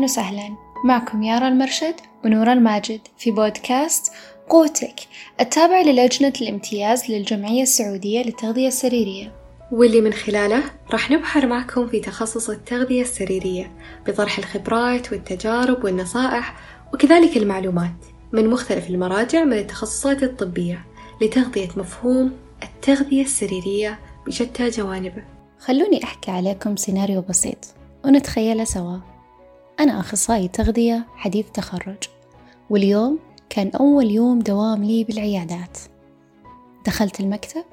أهلا وسهلا. معكم يارا المرشد ونورا الماجد في بودكاست قوتك التابع للجنة الامتياز للجمعية السعودية للتغذية السريرية. واللي من خلاله راح نبحر معكم في تخصص التغذية السريرية بطرح الخبرات والتجارب والنصائح وكذلك المعلومات من مختلف المراجع من التخصصات الطبية لتغذية مفهوم التغذية السريرية بشتى جوانبه. خلوني أحكي عليكم سيناريو بسيط ونتخيله سوا. أنا أخصائي تغذية حديث تخرج واليوم كان أول يوم دوام لي بالعيادات. دخلت المكتب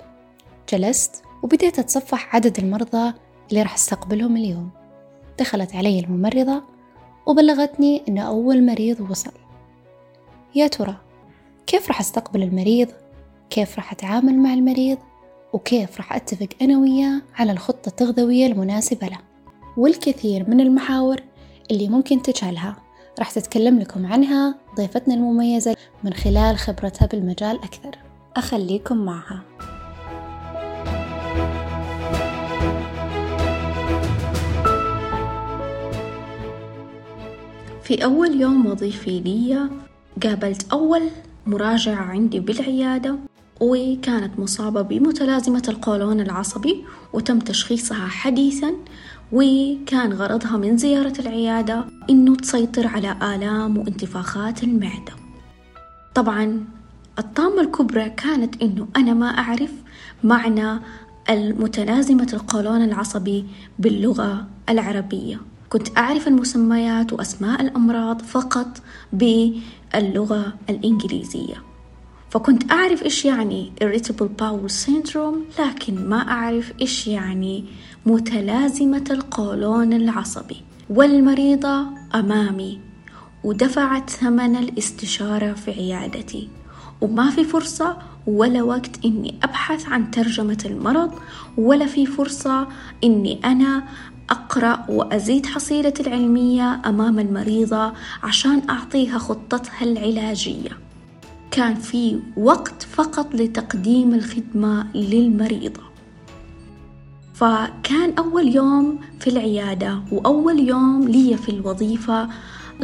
جلست وبديت أتصفح عدد المرضى اللي راح أستقبلهم اليوم. دخلت علي الممرضة وبلغتني إن أول مريض وصل. يا ترى كيف راح أستقبل المريض؟ كيف راح أتعامل مع المريض؟ وكيف راح أتفق أنا وياه على الخطة التغذوية المناسبة له؟ والكثير من المحاور اللي ممكن تجعلها راح تتكلم لكم عنها ضيفتنا المميزة من خلال خبرتها بالمجال أكثر. أخليكم معها. في أول يوم وظيفي لي قابلت أول مراجعة عندي بالعيادة وكانت مصابة بمتلازمة القولون العصبي وتم تشخيصها حديثا. وكان غرضها من زيارة العيادة إنه تسيطر على آلام وانتفاخات المعدة. طبعا الطامة الكبرى كانت إنه أنا ما أعرف معنى المتلازمة القولون العصبي باللغة العربية. كنت أعرف المسميات وأسماء الأمراض فقط باللغة الإنجليزية. فكنت أعرف إيش يعني irritable bowel syndrome لكن ما أعرف إيش يعني متلازمة القولون العصبي والمريضة أمامي ودفعت ثمن الاستشارة في عيادتي. وما في فرصة ولا وقت إني أبحث عن ترجمة المرض ولا في فرصة إني أنا أقرأ وأزيد حصيلتي العلمية أمام المريضة عشان أعطيها خطتها العلاجية. كان في وقت فقط لتقديم الخدمة للمريضة فكان أول يوم في العيادة وأول يوم لي في الوظيفة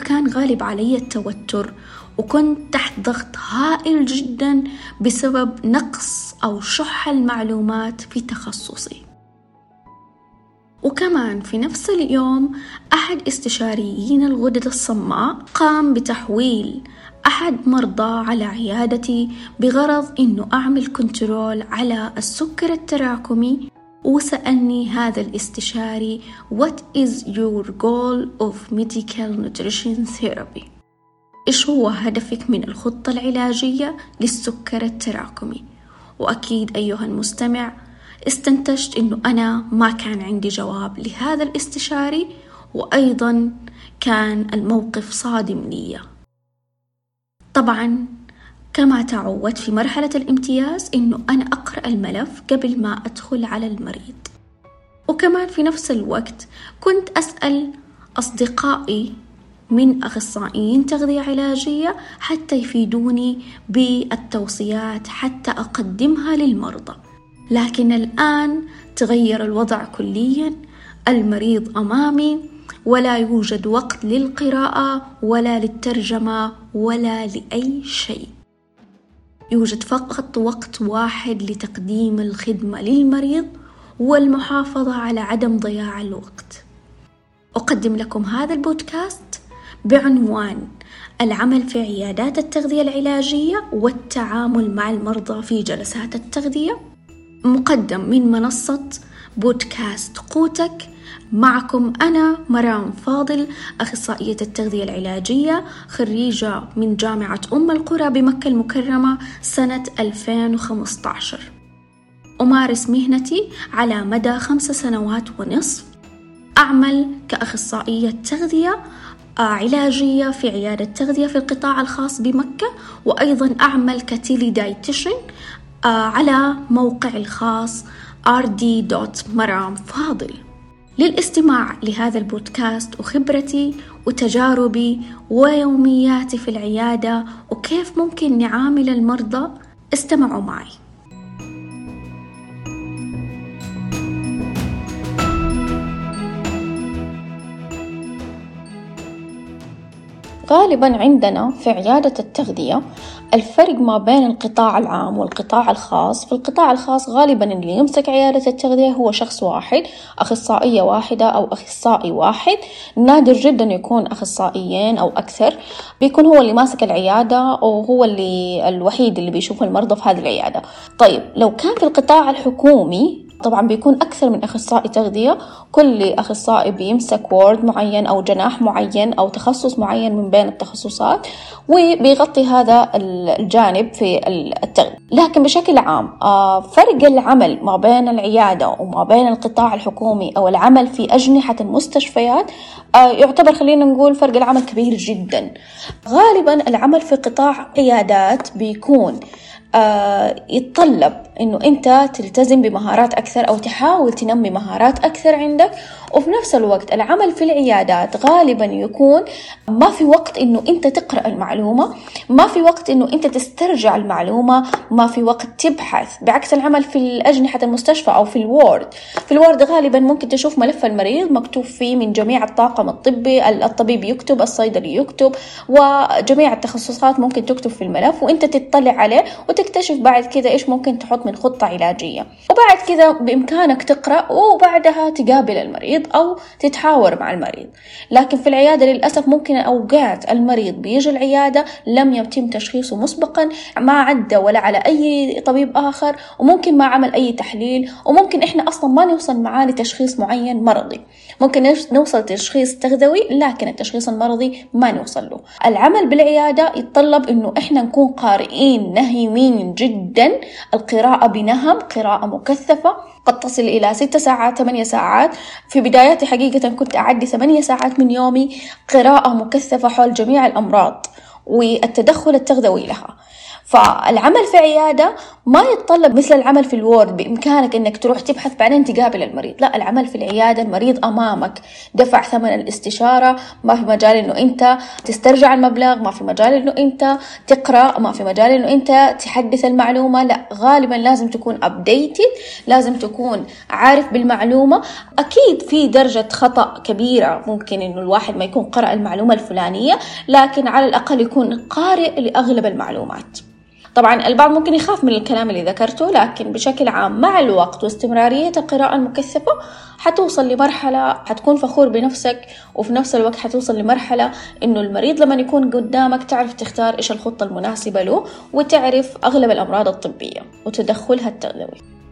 كان غالب علي التوتر وكنت تحت ضغط هائل جدا بسبب نقص أو شح المعلومات في تخصصي. وكمان في نفس اليوم أحد استشاريين الغدد الصماء قام بتحويل أحد مرضى على عيادتي بغرض إنه أعمل كنترول على السكر التراكمي وسألني هذا الاستشاري What is your goal of medical nutrition therapy؟ إيش هو هدفك من الخطة العلاجية للسكر التراكمي؟ وأكيد أيها المستمع استنتجت إنه أنا ما كان عندي جواب لهذا الاستشاري وأيضا كان الموقف صادم لي طبعا كما تعودت في مرحلة الامتياز إنه أنا أقرأ الملف قبل ما أدخل على المريض. وكمان في نفس الوقت كنت أسأل أصدقائي من أخصائيين تغذية علاجية حتى يفيدوني بالتوصيات حتى أقدمها للمرضى. لكن الآن تغير الوضع كليا المريض أمامي ولا يوجد وقت للقراءة ولا للترجمة ولا لأي شيء. يوجد فقط وقت واحد لتقديم الخدمة للمريض والمحافظة على عدم ضياع الوقت. أقدم لكم هذا البودكاست بعنوان العمل في عيادات التغذية العلاجية والتعامل مع المرضى في جلسات التغذية. مقدم من منصة بودكاست قوتك معكم أنا مرام فاضل أخصائية التغذية العلاجية خريجة من جامعة أم القرى بمكة المكرمة سنة 2015 أمارس مهنتي على مدى خمس سنوات ونصف. أعمل كأخصائية تغذية علاجية في عيادة تغذية في القطاع الخاص بمكة وأيضا أعمل كتيلي دايتيشن على موقع الخاص rd.maramfadil للاستماع لهذا البودكاست وخبرتي وتجاربي ويومياتي في العيادة وكيف ممكن نعامل المرضى. استمعوا معي. غالبا عندنا في عيادة التغذية الفرق ما بين القطاع العام والقطاع الخاص. في القطاع الخاص غالبا اللي يمسك عيادة التغذية هو شخص واحد أخصائية واحدة أو أخصائي واحد. نادر جدا يكون أخصائيين أو أكثر. بيكون هو اللي ماسك العيادة وهو اللي الوحيد اللي بيشوف المرضى في هذه العيادة. طيب لو كان في القطاع الحكومي طبعا بيكون أكثر من أخصائي تغذية. كل أخصائي بيمسك وورد معين أو جناح معين أو تخصص معين من بين التخصصات وبيغطي هذا الجانب في التغذية. لكن بشكل عام آه، فرق العمل ما بين العيادة وما بين القطاع الحكومي أو العمل في أجنحة المستشفيات آه، يعتبر خلينا نقول فرق العمل كبير جدا. غالبا العمل في قطاع عيادات بيكون يتطلب إنه أنت تلتزم بمهارات أكثر أو تحاول تنمي مهارات أكثر عندك وفي نفس الوقت العمل في العيادات غالبا يكون ما في وقت إنه أنت تقرأ المعلومة ما في وقت إنه أنت تسترجع المعلومة ما في وقت تبحث. بعكس العمل في اجنحه المستشفى أو في الوورد في الوورد غالبا ممكن تشوف ملف المريض مكتوب فيه من جميع الطاقم الطبي الطبيب يكتب الصيدلي يكتب وجميع التخصصات ممكن تكتب في الملف وأنت تطلع عليه وتكتشف بعد كذا إيش ممكن تحط من خطة علاجية. وبعد كذا بإمكانك تقرأ وبعدها تقابل المريض. أو تتحاور مع المريض. لكن في العيادة للأسف ممكن أوقات المريض بيجي العيادة لم يتم تشخيصه مسبقا ما عدى ولا على أي طبيب آخر وممكن ما عمل أي تحليل وممكن إحنا أصلا ما نوصل معاه لتشخيص معين مرضي. ممكن نوصل تشخيص تغذوي لكن التشخيص المرضي ما نوصل له. العمل بالعيادة يتطلب إنه إحنا نكون قارئين نهيمين جدا القراءة بنهم قراءة مكثفة. قد تصل إلى ست ساعات ثمانية ساعات. في بداياتي حقيقة كنت أعدي ثمانية ساعات من يومي قراءة مكثفة حول جميع الأمراض والتدخل التغذوي لها. فالعمل في عيادة ما يتطلب مثل العمل في الوورد بإمكانك إنك تروح تبحث بعدين تقابل المريض. لا العمل في العيادة المريض أمامك. دفع ثمن الاستشارة ما في مجال إنه أنت تسترجع المبلغ ما في مجال إنه أنت تقرأ ما في مجال إنه أنت تحدث المعلومة. لا غالبا لازم تكون updated لازم تكون عارف بالمعلومة. أكيد في درجة خطأ كبيرة ممكن إنه الواحد ما يكون قرأ المعلومة الفلانية لكن على الأقل يكون قارئ لأغلب المعلومات. طبعا البعض ممكن يخاف من الكلام اللي ذكرته لكن بشكل عام مع الوقت واستمرارية القراءة المكثفة حتوصل لمرحلة حتكون فخور بنفسك وفي نفس الوقت حتوصل لمرحلة إنه المريض لما يكون قدامك تعرف تختار إيش الخطة المناسبة له وتعرف أغلب الأمراض الطبية وتدخلها التغذوي.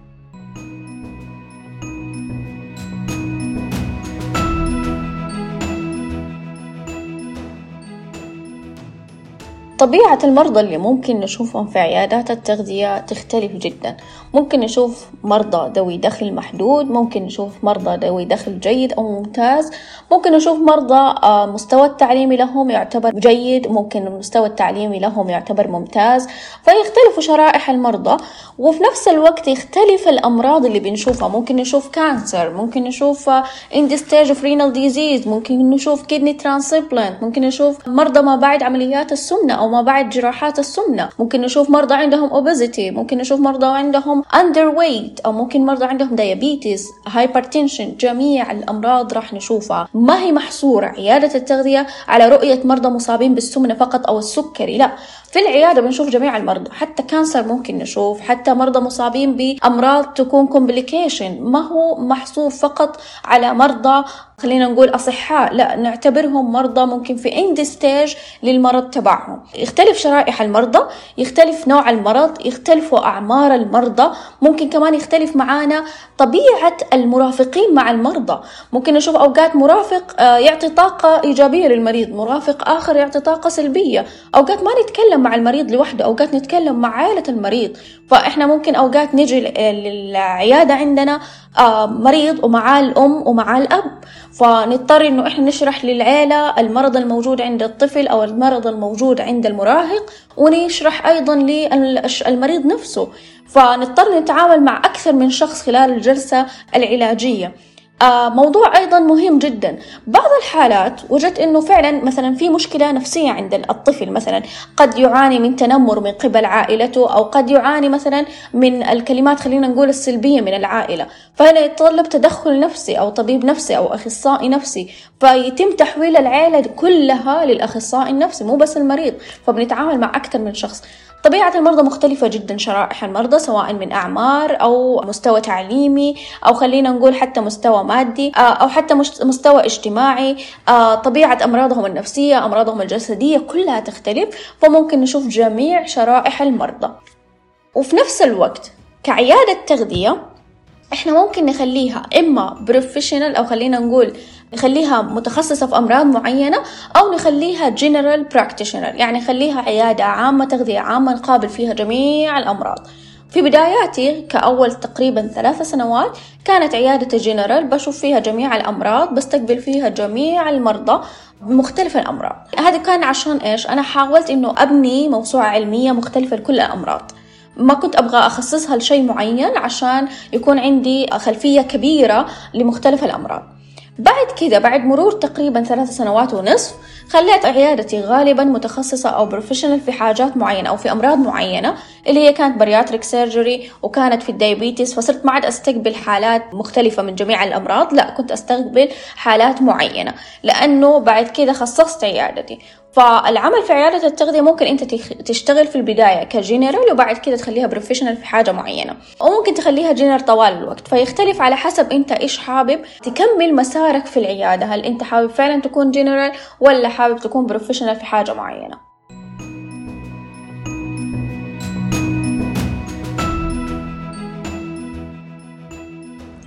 طبيعة المرضى اللي ممكن نشوفهم في عيادات التغذية تختلف جدا. ممكن نشوف مرضى ذوي دخل محدود ممكن نشوف مرضى ذوي دخل جيد أو ممتاز. ممكن نشوف مرضى آه، مستوى التعليمي لهم يعتبر جيد ممكن المستوى التعليمي لهم يعتبر ممتاز. فيختلف شرائح المرضى وفي نفس الوقت يختلف الأمراض اللي بنشوفها. ممكن نشوف cancer ممكن نشوف end stage of renal disease ممكن نشوف kidney transplant ممكن نشوف مرضى ما بعد عمليات السمنة أو ما بعد جراحات السمنة. ممكن نشوف مرضى عندهم obesity ممكن نشوف مرضى عندهم underweight أو ممكن مرضى عندهم diabetes hypertension جميع الأمراض راح نشوفها. ما هي محصورة؟ عيادة التغذية على رؤية مرضى مصابين بالسمنة فقط أو السكري لا. في العيادة بنشوف جميع المرضى حتى cancer ممكن نشوف حتى مرضى مصابين بأمراض تكون complication ما هو محصور فقط على مرضى خلينا نقول أصحاء لا نعتبرهم مرضى ممكن في end stage للمرض تبعهم. يختلف شرائح المرضى يختلف نوع المرض يختلفوا أعمار المرضى ممكن كمان يختلف معانا طبيعة المرافقين مع المرضى. ممكن نشوف أوقات مرافق آه، يعطي طاقة إيجابية للمريض مرافق آخر يعطي طاقة سلبية. أوقات ما نتكلم مع المريض لوحده أوقات نتكلم مع عائلة المريض. فإحنا ممكن أوقات نجي للعيادة عندنا آه، مريض ومعاه الأم ومعاه الأب. فنضطر إنه إحنا نشرح للعيلة المرض الموجود عند الطفل أو المرض الموجود عند المراهق ونشرح أيضا للمريض نفسه. فنضطر نتعامل مع أكثر من شخص خلال الجلسة العلاجية. آه موضوع أيضا مهم جدا. بعض الحالات وجدت أنه فعلا مثلا في مشكلة نفسية عند الطفل مثلا قد يعاني من تنمر من قبل عائلته أو قد يعاني مثلا من الكلمات خلينا نقول السلبية من العائلة. فهنا يتطلب تدخل نفسي أو طبيب نفسي أو أخصائي نفسي. فيتم تحويل العائلة كلها للأخصائي النفسي مو بس المريض. فبنتعامل مع أكثر من شخص. طبيعة المرضى مختلفة جدا شرائح المرضى سواء من أعمار أو مستوى تعليمي أو خلينا نقول حتى مستوى مادي آه، أو حتى مستوى اجتماعي. آه، طبيعة أمراضهم النفسية أمراضهم الجسدية كلها تختلف فممكن نشوف جميع شرائح المرضى. وفي نفس الوقت كعيادة تغذية إحنا ممكن نخليها إما بروفيشنال أو خلينا نقول نخليها متخصصة في أمراض معينة أو نخليها general practitioner يعني نخليها عيادة عامة تغذية عامة نقابل فيها جميع الأمراض. في بداياتي كأول تقريبا ثلاث سنوات كانت عيادة جنرال بشوف فيها جميع الأمراض بستقبل فيها جميع المرضى بمختلف الأمراض. هذا كان عشان إيش؟ أنا حاولت إنه أبني موسوعة علمية مختلفة لكل الأمراض. ما كنت أبغى أخصصها لشيء معين عشان يكون عندي خلفية كبيرة لمختلف الأمراض. بعد كذا بعد مرور تقريبا ثلاث سنوات ونصف خليت عيادتي غالبا متخصصة أو professional في حاجات معينة أو في أمراض معينة اللي هي كانت bariatric surgery وكانت في ال diabetes فصرت ما عاد أستقبل حالات مختلفة من جميع الأمراض لا كنت أستقبل حالات معينة لأنه بعد كذا خصصت عيادتي. فالعمل في عيادة التغذية ممكن أنت تشتغل في البداية كجنرال وبعد كده تخليها professional في حاجة معينة. وممكن تخليها جنرال طوال الوقت. فيختلف على حسب أنت إيش حابب تكمل مسارك في العيادة. هل أنت حابب فعلا تكون جنرال ولا حابب تكون professional في حاجة معينة؟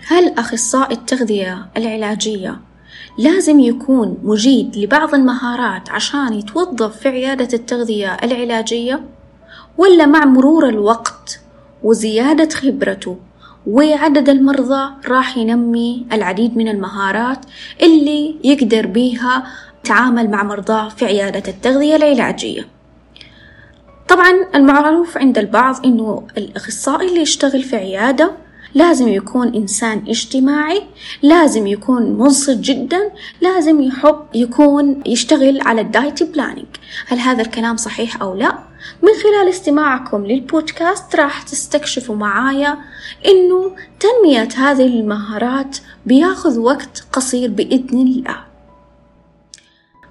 هل أخصائي التغذية العلاجية لازم يكون مجيد لبعض المهارات عشان يتوظف في عيادة التغذية العلاجية ولا مع مرور الوقت وزيادة خبرته وعدد المرضى راح ينمي العديد من المهارات اللي يقدر بيها تعامل مع مرضاه في عيادة التغذية العلاجية. طبعا المعروف عند البعض إنه الأخصائي اللي يشتغل في عيادة لازم يكون إنسان اجتماعي لازم يكون منصت جدا لازم يحب يكون يشتغل على ال diet planning هل هذا الكلام صحيح أو لا؟ من خلال استماعكم للبودكاست راح تستكشفوا معايا إنه تنمية هذه المهارات بياخذ وقت قصير بإذن الله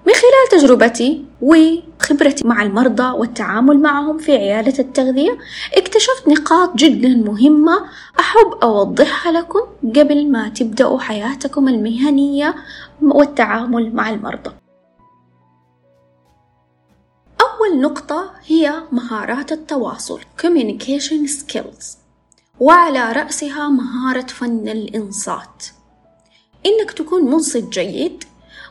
من خلال تجربتي وخبرتي مع المرضى والتعامل معهم في عيادة التغذية اكتشفت نقاط جدا مهمة أحب أوضحها لكم قبل ما تبدأوا حياتكم المهنية والتعامل مع المرضى. أول نقطة هي مهارات التواصل Communication Skills وعلى رأسها مهارة فن الإنصات. إنك تكون منصت جيد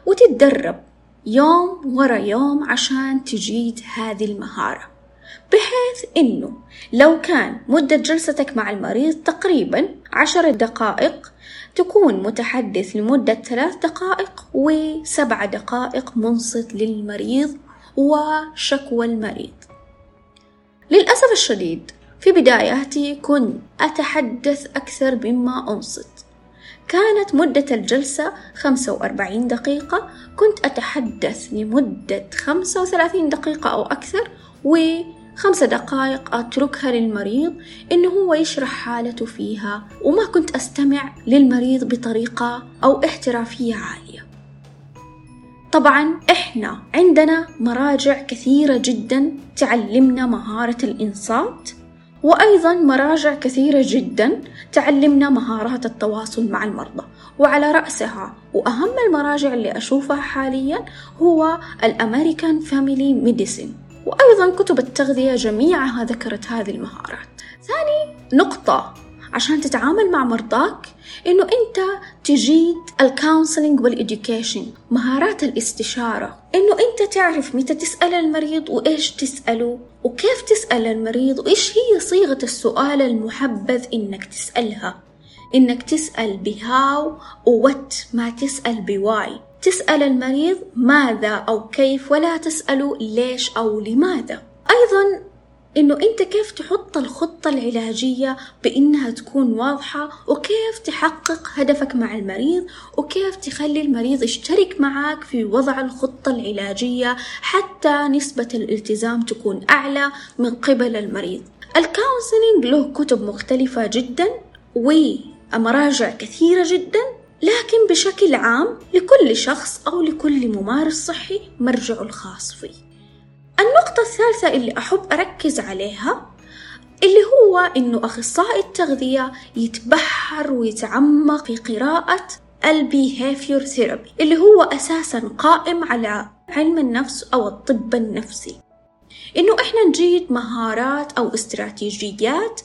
وتتدرب يوم ورا يوم عشان تجيد هذه المهارة. بحيث إنه لو كان مدة جلستك مع المريض تقريبا عشر دقائق تكون متحدث لمدة ثلاث دقائق وسبع دقائق منصت للمريض وشكوى المريض. للأسف الشديد في بداياتي كنت أتحدث أكثر مما أنصت. كانت مدة الجلسة خمسة وأربعين دقيقة. كنت أتحدث لمدة خمسة وثلاثين دقيقة أو أكثر وخمسة دقائق أتركها للمريض إنه هو يشرح حالته فيها وما كنت أستمع للمريض بطريقة أو احترافية عالية. طبعا إحنا عندنا مراجع كثيرة جدا تعلمنا مهارة الإنصات. وأيضا مراجع كثيرة جدا تعلمنا مهارات التواصل مع المرضى وعلى رأسها وأهم المراجع اللي أشوفها حاليا هو ال American Family Medicine وأيضا كتب التغذية جميعها ذكرت هذه المهارات. ثاني نقطة. عشان تتعامل مع مرضاك إنه أنت تجيد ال counseling وال education مهارات الاستشارة. إنه أنت تعرف متى تسأل المريض وإيش تسأله وكيف تسأل المريض وإيش هي صيغة السؤال المحبذ إنك تسألها. إنك تسأل ب how و what ما تسأل ب why تسأل المريض ماذا أو كيف ولا تسأله ليش أو لماذا. أيضا إنه أنت كيف تحط الخطة العلاجية بإنها تكون واضحة وكيف تحقق هدفك مع المريض وكيف تخلي المريض يشترك معك في وضع الخطة العلاجية حتى نسبة الالتزام تكون أعلى من قبل المريض. الكونسلينج له كتب مختلفة جدا ومراجع كثيرة جدا لكن بشكل عام لكل شخص أو لكل ممارس صحي مرجعه الخاص فيه. النقطة الثالثة اللي أحب أركز عليها اللي هو إنه أخصائي التغذية يتبحر ويتعمق في قراءة ال behavior therapy اللي هو أساسا قائم على علم النفس أو الطب النفسي. إنه إحنا نجيد مهارات أو استراتيجيات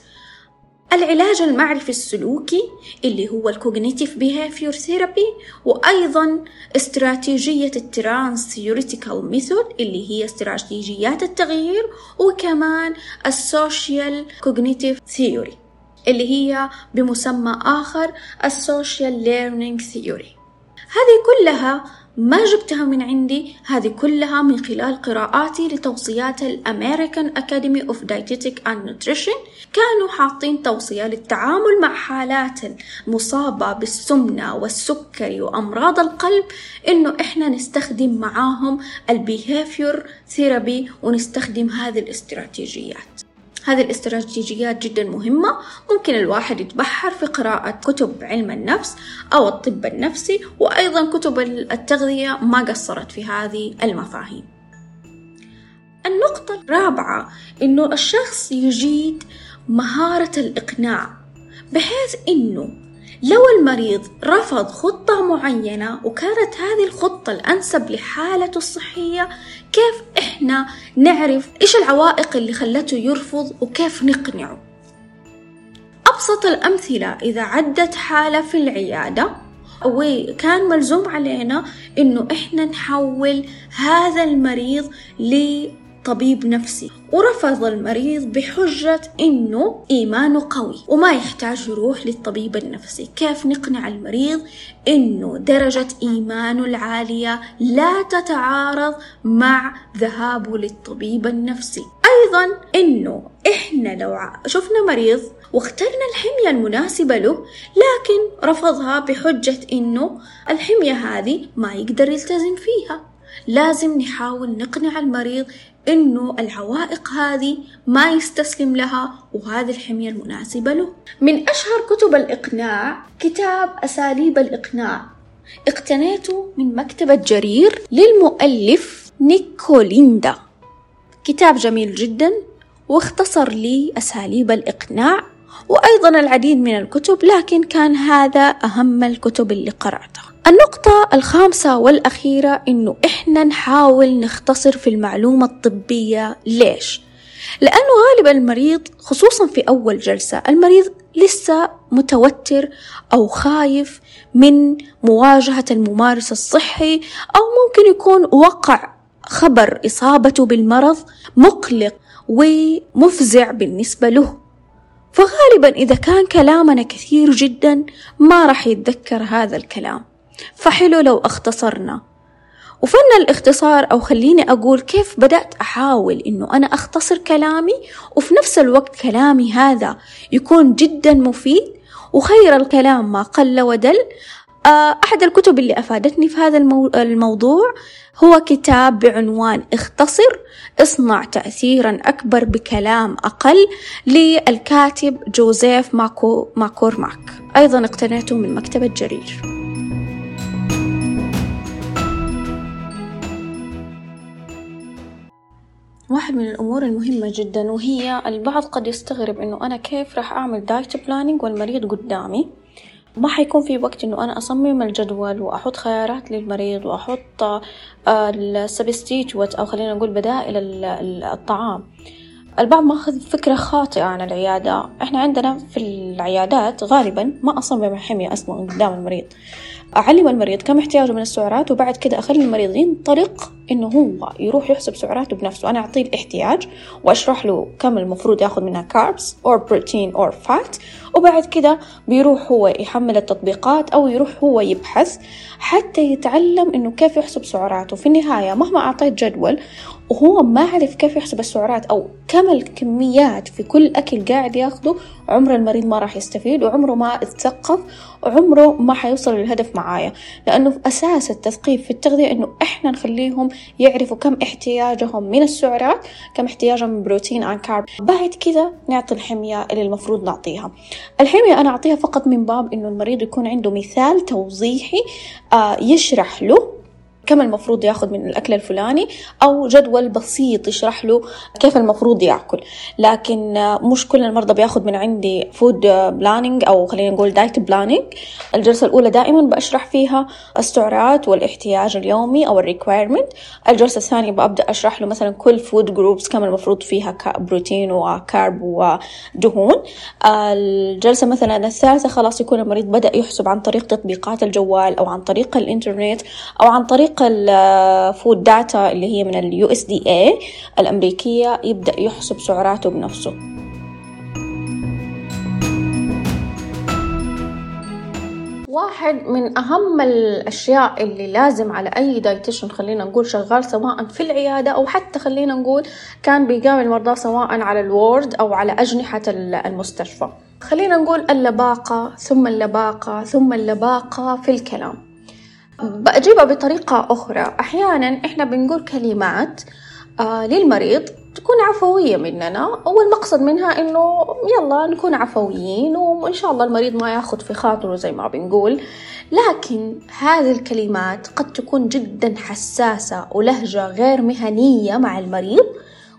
العلاج المعرفي السلوكي اللي هو ال cognitive behavior therapy وأيضا استراتيجية ال transtheoretical method اللي هي استراتيجيات التغيير وكمان ال social cognitive theory اللي هي بمسمى آخر ال social learning theory هذه كلها ما جبتها من عندي. هذه كلها من خلال قراءاتي لتوصيات ال American Academy of Dietetic and Nutrition كانوا حاطين توصية للتعامل مع حالات المصابة بالسمنة والسكري وأمراض القلب إنه إحنا نستخدم معاهم ال behavior therapy ونستخدم هذه الاستراتيجيات. هذه الاستراتيجيات جدا مهمة. ممكن الواحد يتبحر في قراءة كتب علم النفس أو الطب النفسي وأيضا كتب التغذية ما قصرت في هذه المفاهيم. النقطة الرابعة إنه الشخص يجيد مهارة الإقناع بحيث إنه لو المريض رفض خطة معينة وكانت هذه الخطة الأنسب لحالته الصحية كيف إحنا نعرف إيش العوائق اللي خلته يرفض وكيف نقنعه؟ أبسط الأمثلة إذا عدت حالة في العيادة وكان ملزوم علينا إنه إحنا نحول هذا المريض طبيب نفسي. ورفض المريض بحجة إنه إيمانه قوي وما يحتاج يروح للطبيب النفسي. كيف نقنع المريض إنه درجة إيمانه العالية لا تتعارض مع ذهابه للطبيب النفسي؟ أيضا إنه إحنا لو شفنا مريض واخترنا الحمية المناسبة له لكن رفضها بحجة إنه الحمية هذه ما يقدر يلتزم فيها. لازم نحاول نقنع المريض إنه العوائق هذه ما يستسلم لها وهذه الحمية المناسبة له. من أشهر كتب الإقناع كتاب أساليب الإقناع. اقتنيته من مكتبة جرير للمؤلف نيكوليندا. كتاب جميل جدا واختصر لي أساليب الإقناع. وأيضا العديد من الكتب لكن كان هذا أهم الكتب اللي قرأتها النقطة الخامسة والأخيرة إنه إحنا نحاول نختصر في المعلومة الطبية. ليش؟ لأنه غالبا المريض خصوصا في أول جلسة المريض لسه متوتر أو خايف من مواجهة الممارس الصحي أو ممكن يكون وقع خبر إصابته بالمرض مقلق ومفزع بالنسبة له. فغالبا إذا كان كلامنا كثير جدا ما راح يتذكر هذا الكلام. فحلو لو اختصرنا. وفن الاختصار أو خليني أقول كيف بدأت أحاول إنه أنا أختصر كلامي وفي نفس الوقت كلامي هذا يكون جدا مفيد وخير الكلام ما قل ودل أحد الكتب اللي أفادتني في هذا الموضوع هو كتاب بعنوان اختصر اصنع تأثيرا أكبر بكلام أقل للكاتب جوزيف ماكو ماكورماك. أيضا اقتنيته من مكتبة جرير واحد من الأمور المهمة جدا وهي البعض قد يستغرب إنه أنا كيف راح أعمل diet planning والمريض قدامي؟ ما حيكون في وقت إنه أنا أصمم الجدول وأحط خيارات للمريض وأحط آه، ال substitute أو خلينا نقول بدائل الطعام. البعض ماخذ فكرة خاطئة عن العيادة. إحنا عندنا في العيادات غالبا ما أصمم الحمية أصلا قدام المريض. أعلم المريض كم احتياجه من السعرات وبعد كده أخلي المريض ينطلق إنه هو يروح يحسب سعراته بنفسه. أنا أعطيه الاحتياج وأشرح له كم المفروض ياخذ منها كاربس أو بروتين أو فات وبعد كده بيروح هو يحمل التطبيقات أو يروح هو يبحث حتى يتعلم إنه كيف يحسب سعراته. في النهاية مهما أعطيت جدول وهو ما عرف كيف يحسب السعرات أو كم الكميات في كل أكل قاعد ياخده عمر المريض ما راح يستفيد وعمره ما اتثقف وعمره ما حيوصل للهدف معايا. لأنه أساس التثقيف في التغذية إنه إحنا نخليهم يعرفوا كم احتياجهم من السعرات كم احتياجهم من بروتين عن carb بعد كذا نعطي الحمية اللي المفروض نعطيها. الحمية أنا أعطيها فقط من باب إنه المريض يكون عنده مثال توضيحي آه يشرح له كم المفروض ياخذ من الأكل الفلاني أو جدول بسيط يشرح له كيف المفروض يأكل. لكن مش كل المرضى بياخذ من عندي food planning أو خلينا نقول diet planning الجلسة الأولى دائما بشرح فيها السعرات والاحتياج اليومي أو ال requirement الجلسة الثانية ببدأ أشرح له مثلا كل food groups كم المفروض فيها بروتين و carb ودهون. الجلسة مثلا الثالثة خلاص يكون المريض بدأ يحسب عن طريق تطبيقات الجوال أو عن طريق الإنترنت أو عن طريق ال food data اللي هي من ال USDA الأمريكية يبدأ يحسب سعراته بنفسه. واحد من أهم الأشياء اللي لازم على أي dietitian خلينا نقول شغال سواء في العيادة أو حتى خلينا نقول كان بيقابل المرضى سواء على ال ward أو على أجنحة المستشفى. خلينا نقول اللباقة ثم اللباقة ثم اللباقة في الكلام. بأجيبها بطريقة أخرى. أحيانا إحنا بنقول كلمات آه للمريض تكون عفوية مننا والمقصد منها إنه يلا نكون عفويين وإن شاء الله المريض ما ياخذ في خاطره زي ما بنقول. لكن هذه الكلمات قد تكون جدا حساسة ولهجة غير مهنية مع المريض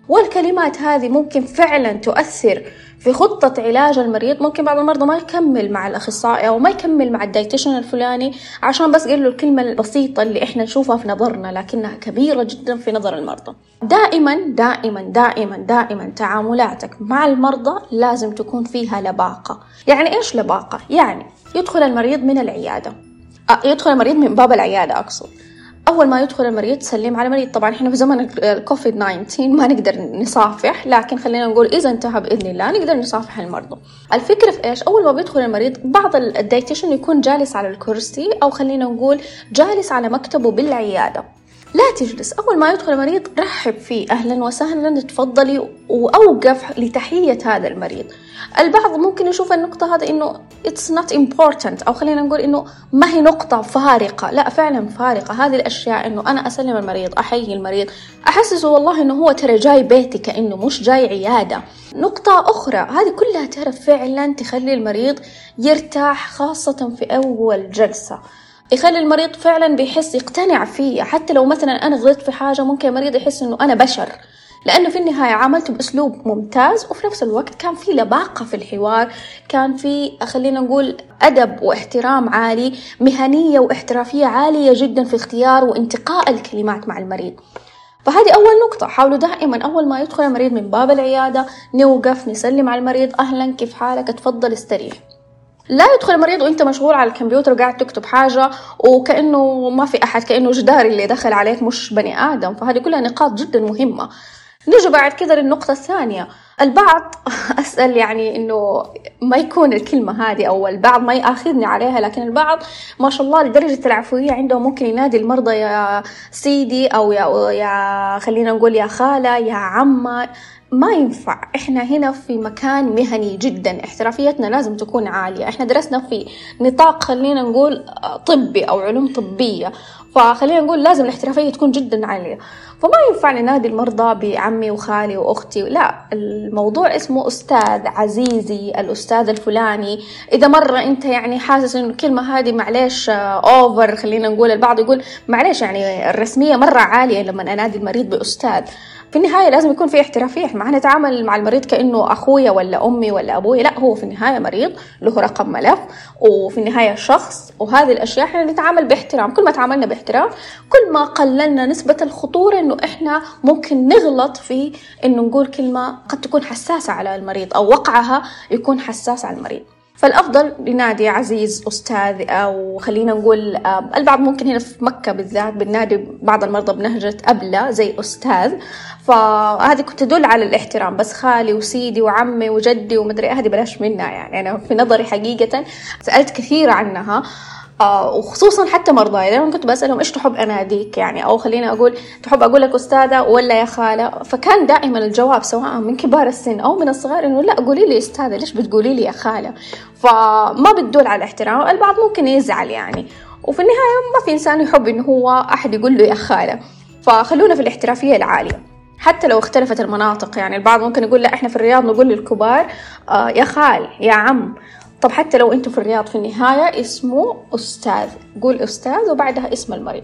والكلمات هذه ممكن فعلا تؤثر في خطة علاج المريض ممكن بعض المرضى ما يكمل مع الأخصائي أو ما يكمل مع الدايتيشن الفلاني عشان بس قال له الكلمة البسيطة اللي إحنا نشوفها في نظرنا لكنها كبيرة جدا في نظر المرضى. دائما دائما دائما دائما تعاملاتك مع المرضى لازم تكون فيها لباقة. يعني إيش لباقة؟ يعني يدخل المريض من العيادة. آه، يدخل المريض من باب العيادة أقصد. أول ما يدخل المريض تسلم على المريض. طبعا إحنا في زمن الكوفيد 19 ما نقدر نصافح لكن خلينا نقول إذا انتهى بإذن الله نقدر نصافح المرضى. الفكرة في إيش؟ أول ما بيدخل المريض بعض الدايتيشن يكون جالس على الكرسي أو خلينا نقول جالس على مكتبه بالعيادة. لا تجلس. أول ما يدخل المريض رحب فيه. أهلا وسهلا تفضلي وأوقف لتحية هذا المريض. البعض ممكن يشوف النقطة هذا إنه it's not important أو خلينا نقول إنه ما هي نقطة فارقة. لا فعلا فارقة. هذه الأشياء إنه أنا أسلم المريض أحيي المريض. أحسسه والله إنه هو ترى جاي بيتي كأنه مش جاي عيادة. نقطة أخرى هذه كلها ترى فعلا تخلي المريض يرتاح خاصة في أول جلسة. يخلي المريض فعلا بيحس يقتنع فيا حتى لو مثلا أنا غلطت في حاجة ممكن المريض يحس إنه أنا بشر. لأنه في النهاية عملته بأسلوب ممتاز وفي نفس الوقت كان في لباقة في الحوار. كان في خلينا نقول أدب واحترام عالي مهنية واحترافية عالية جدا في اختيار وانتقاء الكلمات مع المريض. فهذه أول نقطة. حاولوا دائما أول ما يدخل المريض من باب العيادة نوقف نسلم على المريض. أهلا كيف حالك؟ تفضل استريح. لا يدخل المريض وانت مشغول على الكمبيوتر وقاعد تكتب حاجة وكأنه ما في أحد كأنه جدار اللي دخل عليك مش بني آدم. فهذه كلها نقاط جدا مهمة. نجي بعد كذا للنقطة الثانية. البعض أسأل يعني إنه ما يكون الكلمة هذه أو البعض ما يأخذني عليها لكن البعض ما شاء الله لدرجة العفوية عندهم ممكن ينادي المرضى يا سيدي أو يا يا خلينا نقول يا خالة يا عمة. ما ينفع. إحنا هنا في مكان مهني جدا. احترافيتنا لازم تكون عالية. إحنا درسنا في نطاق خلينا نقول طبي أو علوم طبية. فخلينا نقول لازم الاحترافية تكون جدا عالية. فما ينفع ننادي المرضى بعمي وخالي وأختي. لا الموضوع اسمه أستاذ عزيزي الأستاذ الفلاني. إذا مرة أنت يعني حاسس إنه الكلمة هذه معليش اوفر خلينا نقول البعض يقول معليش يعني الرسمية مرة عالية لما أنادي المريض بأستاذ. في النهاية لازم يكون في احترافية. إحنا ما نتعامل مع المريض كأنه أخويا ولا أمي ولا أبوي لا هو في النهاية مريض له رقم ملف وفي النهاية شخص. وهذه الأشياء إحنا نتعامل باحترام. كل ما تعاملنا باحترام كل ما قللنا نسبة الخطورة إنه إحنا ممكن نغلط في إنه نقول كلمة قد تكون حساسة على المريض أو وقعها يكون حساس على المريض. فالأفضل لنادي عزيز أستاذ أو خلينا نقول آه، البعض ممكن هنا في مكة بالذات بالنادي بعض المرضى بنهجة أبلة زي أستاذ. فهذه كنت تدل على الاحترام بس خالي وسيدي وعمي وجدي ومدري هذه بلاش منها يعني. أنا في نظري حقيقة سألت كثير عنها. آه وخصوصا حتى مرضاي دائما كنت بسألهم إيش تحب أناديك يعني أو خليني أقول تحب أقول لك أستاذة ولا يا خالة؟ فكان دائما الجواب سواء من كبار السن أو من الصغار إنه لا قولي لي أستاذة ليش بتقولي لي يا خالة؟ فما بتدل على الاحترام البعض ممكن يزعل يعني. وفي النهاية ما في إنسان يحب إنه هو أحد يقول له يا خالة. فخلونا في الاحترافية العالية. حتى لو اختلفت المناطق يعني البعض ممكن يقول لا إحنا في الرياض نقول للكبار آه يا خال يا عم. طب حتى لو أنتم في الرياض في النهاية اسمه أستاذ. قول أستاذ وبعدها اسم المريض.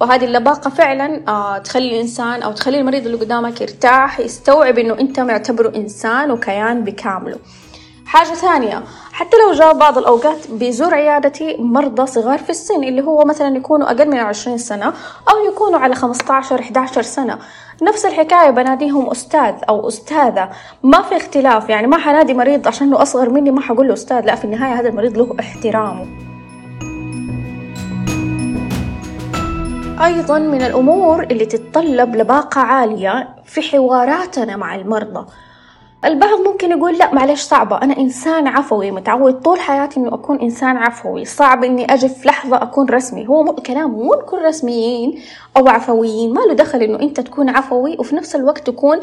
وهذه اللباقة فعلا آه تخلي الإنسان أو تخلي المريض اللي قدامك يرتاح يستوعب إنه أنت معتبره إنسان وكيان بكامله. حاجة ثانية. حتى لو جاء بعض الأوقات بيزور عيادتي مرضى صغار في السن اللي هو مثلا يكونوا أقل من عشرين سنة أو يكونوا على 15 11 سنة. نفس الحكاية بناديهم أستاذ أو أستاذة. ما في اختلاف يعني ما حنادي مريض عشانه أصغر مني ما حقول له أستاذ. لا في النهاية هذا المريض له احترامه. أيضا من الأمور اللي تتطلب لباقة عالية في حواراتنا مع المرضى. البعض ممكن يقول لا معلش صعبة أنا إنسان عفوي متعود طول حياتي إنه أكون إنسان عفوي صعب إني أجي في لحظة أكون رسمي هو كلام مو نكون رسميين أو عفويين ما له دخل إنه أنت تكون عفوي وفي نفس الوقت تكون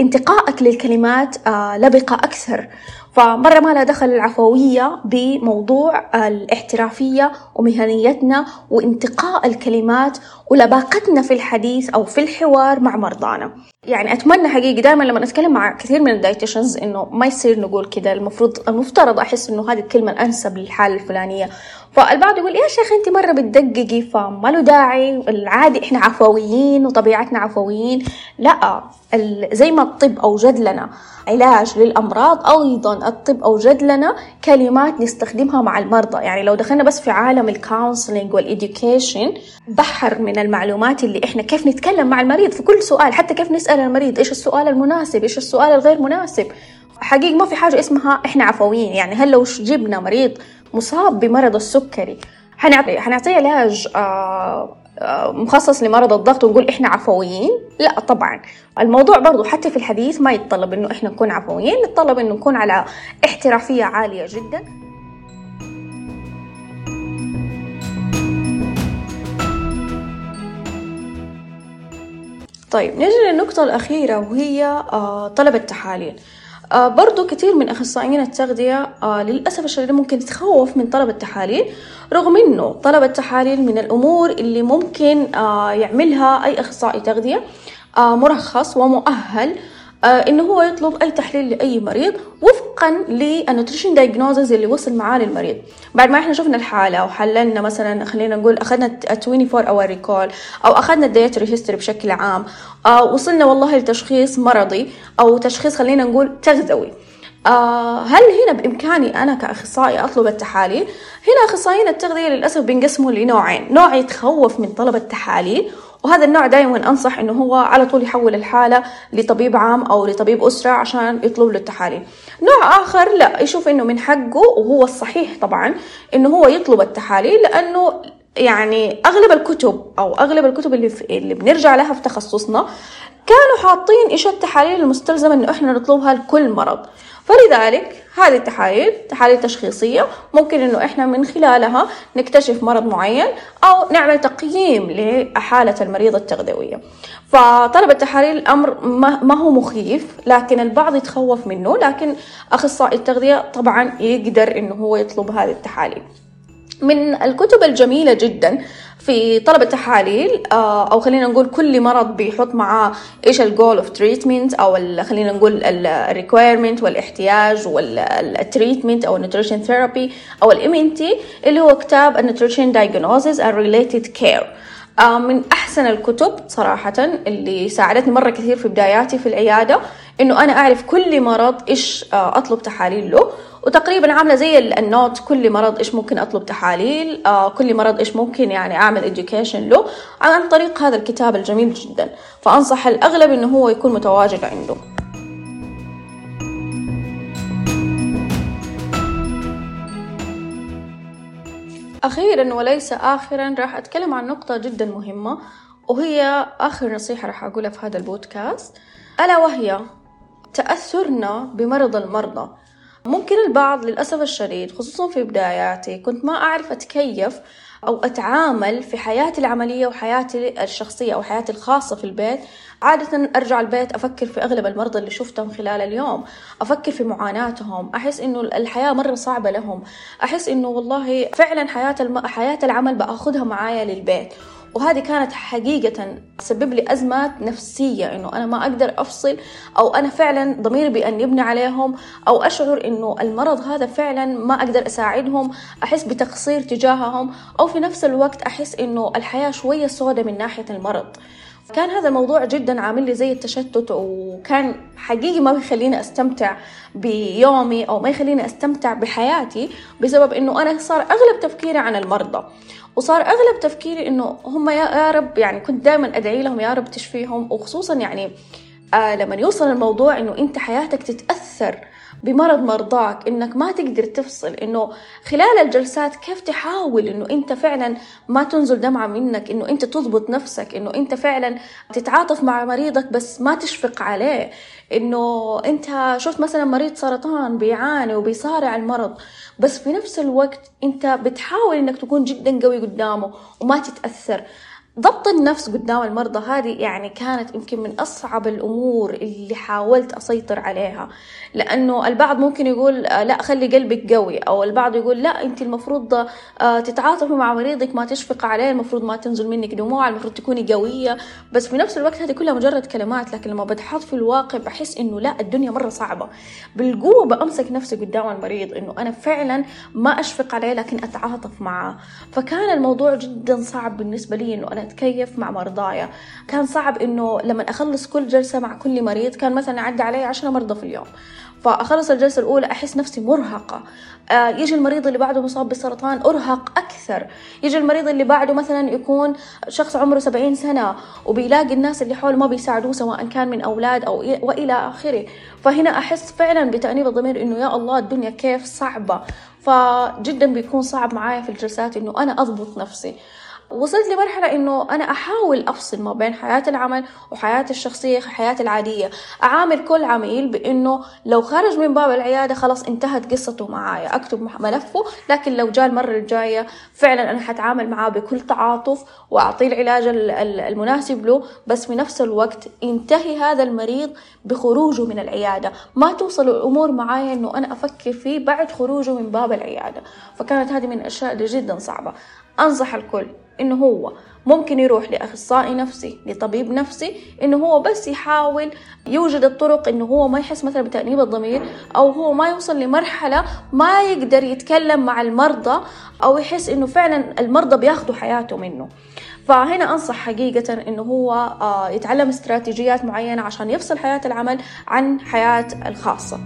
انتقائك للكلمات آه لبقة أكثر. فمرة ما لها دخل العفوية بموضوع الاحترافية ومهنيتنا وانتقاء الكلمات ولباقتنا في الحديث أو في الحوار مع مرضانا. يعني أتمنى حقيقي دائما لما أتكلم مع كثير من الدايتيشنز إنه ما يصير نقول كذا المفروض المفترض أحس إنه هذه الكلمة الأنسب للحالة الفلانية. فالبعض يقول يا شيخ انت مرة بتدققي فما له داعي العادي إحنا عفويين وطبيعتنا عفويين. لا زي ما الطب أوجد لنا علاج للأمراض أيضا الطب أوجد لنا كلمات نستخدمها مع المرضى. يعني لو دخلنا بس في عالم ال counseling وال education بحر من المعلومات اللي إحنا كيف نتكلم مع المريض في كل سؤال حتى كيف نسأل المريض إيش السؤال المناسب إيش السؤال الغير مناسب. حقيقي ما في حاجة اسمها إحنا عفويين. يعني هل لو جبنا مريض مصاب بمرض السكري. حنعطي حنعطيه علاج آه، آه، مخصص لمرض الضغط ونقول إحنا عفويين. لا طبعا. الموضوع برضو حتى في الحديث ما يتطلب إنه إحنا نكون عفويين. يتطلب إنه نكون على احترافية عالية جدا. طيب نجي للنقطة الأخيرة وهي آه، طلب التحاليل. آه برضو كثير من أخصائيين التغذية آه للأسف الشديد ممكن تتخوف من طلب التحاليل رغم إنه طلب التحاليل من الأمور اللي ممكن آه يعملها أي أخصائي تغذية مرخص ومؤهل. آه إنه هو يطلب أي تحليل لأي مريض وفقا لل nutrition diagnosis اللي وصل معاه للمريض. بعد ما إحنا شفنا الحالة وحللنا مثلا خلينا نقول أخذنا 24 hour recall أو أخذنا ال dietary history بشكل عام آه وصلنا والله لتشخيص مرضي أو تشخيص خلينا نقول تغذوي. آه هل هنا بإمكاني أنا كأخصائي أطلب التحاليل؟ هنا أخصائيين التغذية للأسف بينقسموا لنوعين، نوع يتخوف من طلب التحاليل وهذا النوع دائما أنصح إنه هو على طول يحول الحالة لطبيب عام أو لطبيب أسرة عشان يطلب له التحاليل. نوع آخر لا يشوف إنه من حقه وهو الصحيح طبعا إنه هو يطلب التحاليل لأنه يعني أغلب الكتب أو أغلب الكتب اللي, في اللي بنرجع لها في تخصصنا كانوا حاطين إيش التحاليل المستلزمة إنه إحنا نطلبها لكل مرض. فلذلك هذه التحاليل تحاليل تشخيصية ممكن إنه إحنا من خلالها نكتشف مرض معين أو نعمل تقييم لحالة المريض التغذوية. فطلب التحاليل الأمر ما هو مخيف لكن البعض يتخوف منه لكن أخصائي التغذية طبعا يقدر إنه هو يطلب هذه التحاليل. من الكتب الجميلة جدا في طلب التحاليل آه، أو خلينا نقول كل مرض بيحط معاه إيش ال goal of treatment أو خلينا نقول ال requirement والاحتياج وال treatment أو ال nutrition therapy أو ال MNT اللي هو كتاب ال Nutrition Diagnosis and Related Care من أحسن الكتب صراحة اللي ساعدتني مرة كثير في بداياتي في العيادة إنه أنا أعرف كل مرض إيش آه، أطلب تحاليل له. وتقريبا عاملة زي النوت كل مرض إيش ممكن أطلب تحاليل آه كل مرض إيش ممكن يعني أعمل اديوكيشن له عن طريق هذا الكتاب الجميل جدا. فأنصح الأغلب إنه هو يكون متواجد عنده. أخيرا وليس آخرا راح أتكلم عن نقطة جدا مهمة وهي آخر نصيحة راح أقولها في هذا البودكاست. ألا وهي تأثرنا بمرض المرضى؟ ممكن البعض للأسف الشديد خصوصا في بداياتي كنت ما أعرف أتكيف أو أتعامل في حياتي العملية وحياتي الشخصية أو حياتي الخاصة في البيت. عادة أرجع البيت أفكر في أغلب المرضى اللي شفتهم خلال اليوم أفكر في معاناتهم أحس إنه الحياة مرة صعبة لهم أحس إنه والله فعلا حياة الم... حياة العمل بأخذها معايا للبيت. وهذه كانت حقيقة تسبب لي أزمات نفسية إنه أنا ما أقدر أفصل أو أنا فعلا ضميري بيأنبني عليهم أو أشعر إنه المرض هذا فعلا ما أقدر أساعدهم أحس بتقصير تجاههم أو في نفس الوقت أحس إنه الحياة شوية سودة من ناحية المرض. كان هذا الموضوع جدا عامل لي زي التشتت وكان حقيقي ما بيخليني أستمتع بيومي أو ما يخليني أستمتع بحياتي بسبب إنه أنا صار أغلب تفكيري عن المرضى. وصار أغلب تفكيري إنه هم يا رب يعني كنت دائما أدعي لهم يا رب تشفيهم. وخصوصا يعني آه لما يوصل الموضوع إنه أنت حياتك تتأثر بمرض مرضاك إنك ما تقدر تفصل إنه خلال الجلسات كيف تحاول إنه أنت فعلا ما تنزل دمعة منك إنه أنت تضبط نفسك إنه أنت فعلا تتعاطف مع مريضك بس ما تشفق عليه. إنه أنت شفت مثلا مريض سرطان بيعاني وبيصارع المرض بس في نفس الوقت أنت بتحاول إنك تكون جدا قوي قدامه وما تتأثر. ضبط النفس قدام المرضى. هذه يعني كانت يمكن من أصعب الأمور اللي حاولت أسيطر عليها. لأنه البعض ممكن يقول آه، لا خلي قلبك قوي. أو البعض يقول لا أنت المفروض آه، تتعاطفي مع مريضك ما تشفق عليه المفروض ما تنزل منك دموع المفروض تكوني قوية. بس في نفس الوقت هذه كلها مجرد كلمات. لكن لما بتحط في الواقع بحس إنه لا الدنيا مرة صعبة. بالقوة بأمسك نفسي قدام المريض إنه أنا فعلا ما أشفق عليه لكن أتعاطف معه. فكان الموضوع جدا صعب بالنسبة لي إنه أنا أتكيف مع مرضايا. كان صعب إنه لما أخلص كل جلسة مع كل مريض كان مثلا يعدي علي عشرة مرضى في اليوم. فأخلص الجلسة الأولى أحس نفسي مرهقة. آه يجي المريض اللي بعده مصاب بالسرطان أرهق أكثر. يجي المريض اللي بعده مثلا يكون شخص عمره سبعين سنة وبيلاقي الناس اللي حوله ما بيساعدوه سواء كان من أولاد أو وإلى آخره. فهنا أحس فعلا بتأنيب الضمير إنه يا الله الدنيا كيف صعبة. فجدا بيكون صعب معايا في الجلسات إنه أنا أضبط نفسي. وصلت لمرحلة إنه أنا أحاول أفصل ما بين حياة العمل وحياتي الشخصية حياتي العادية. أعامل كل عميل بإنه لو خرج من باب العيادة خلاص انتهت قصته معايا. أكتب ملفه لكن لو جاء المرة الجاية فعلا أنا حتعامل معاه بكل تعاطف وأعطيه العلاج المناسب له بس في نفس الوقت ينتهي هذا المريض بخروجه من العيادة. ما توصل الأمور معايا إنه أنا أفكر فيه بعد خروجه من باب العيادة. فكانت هذه من الأشياء اللي جدا صعبة. أنصح الكل إنه هو ممكن يروح لأخصائي نفسي لطبيب نفسي إنه هو بس يحاول يوجد الطرق إنه هو ما يحس مثلا بتأنيب الضمير أو هو ما يوصل لمرحلة ما يقدر يتكلم مع المرضى أو يحس إنه فعلا المرضى بياخدوا حياته منه. فهنا أنصح حقيقة إنه هو آه، يتعلم استراتيجيات معينة عشان يفصل حياة العمل عن حياة الخاصة.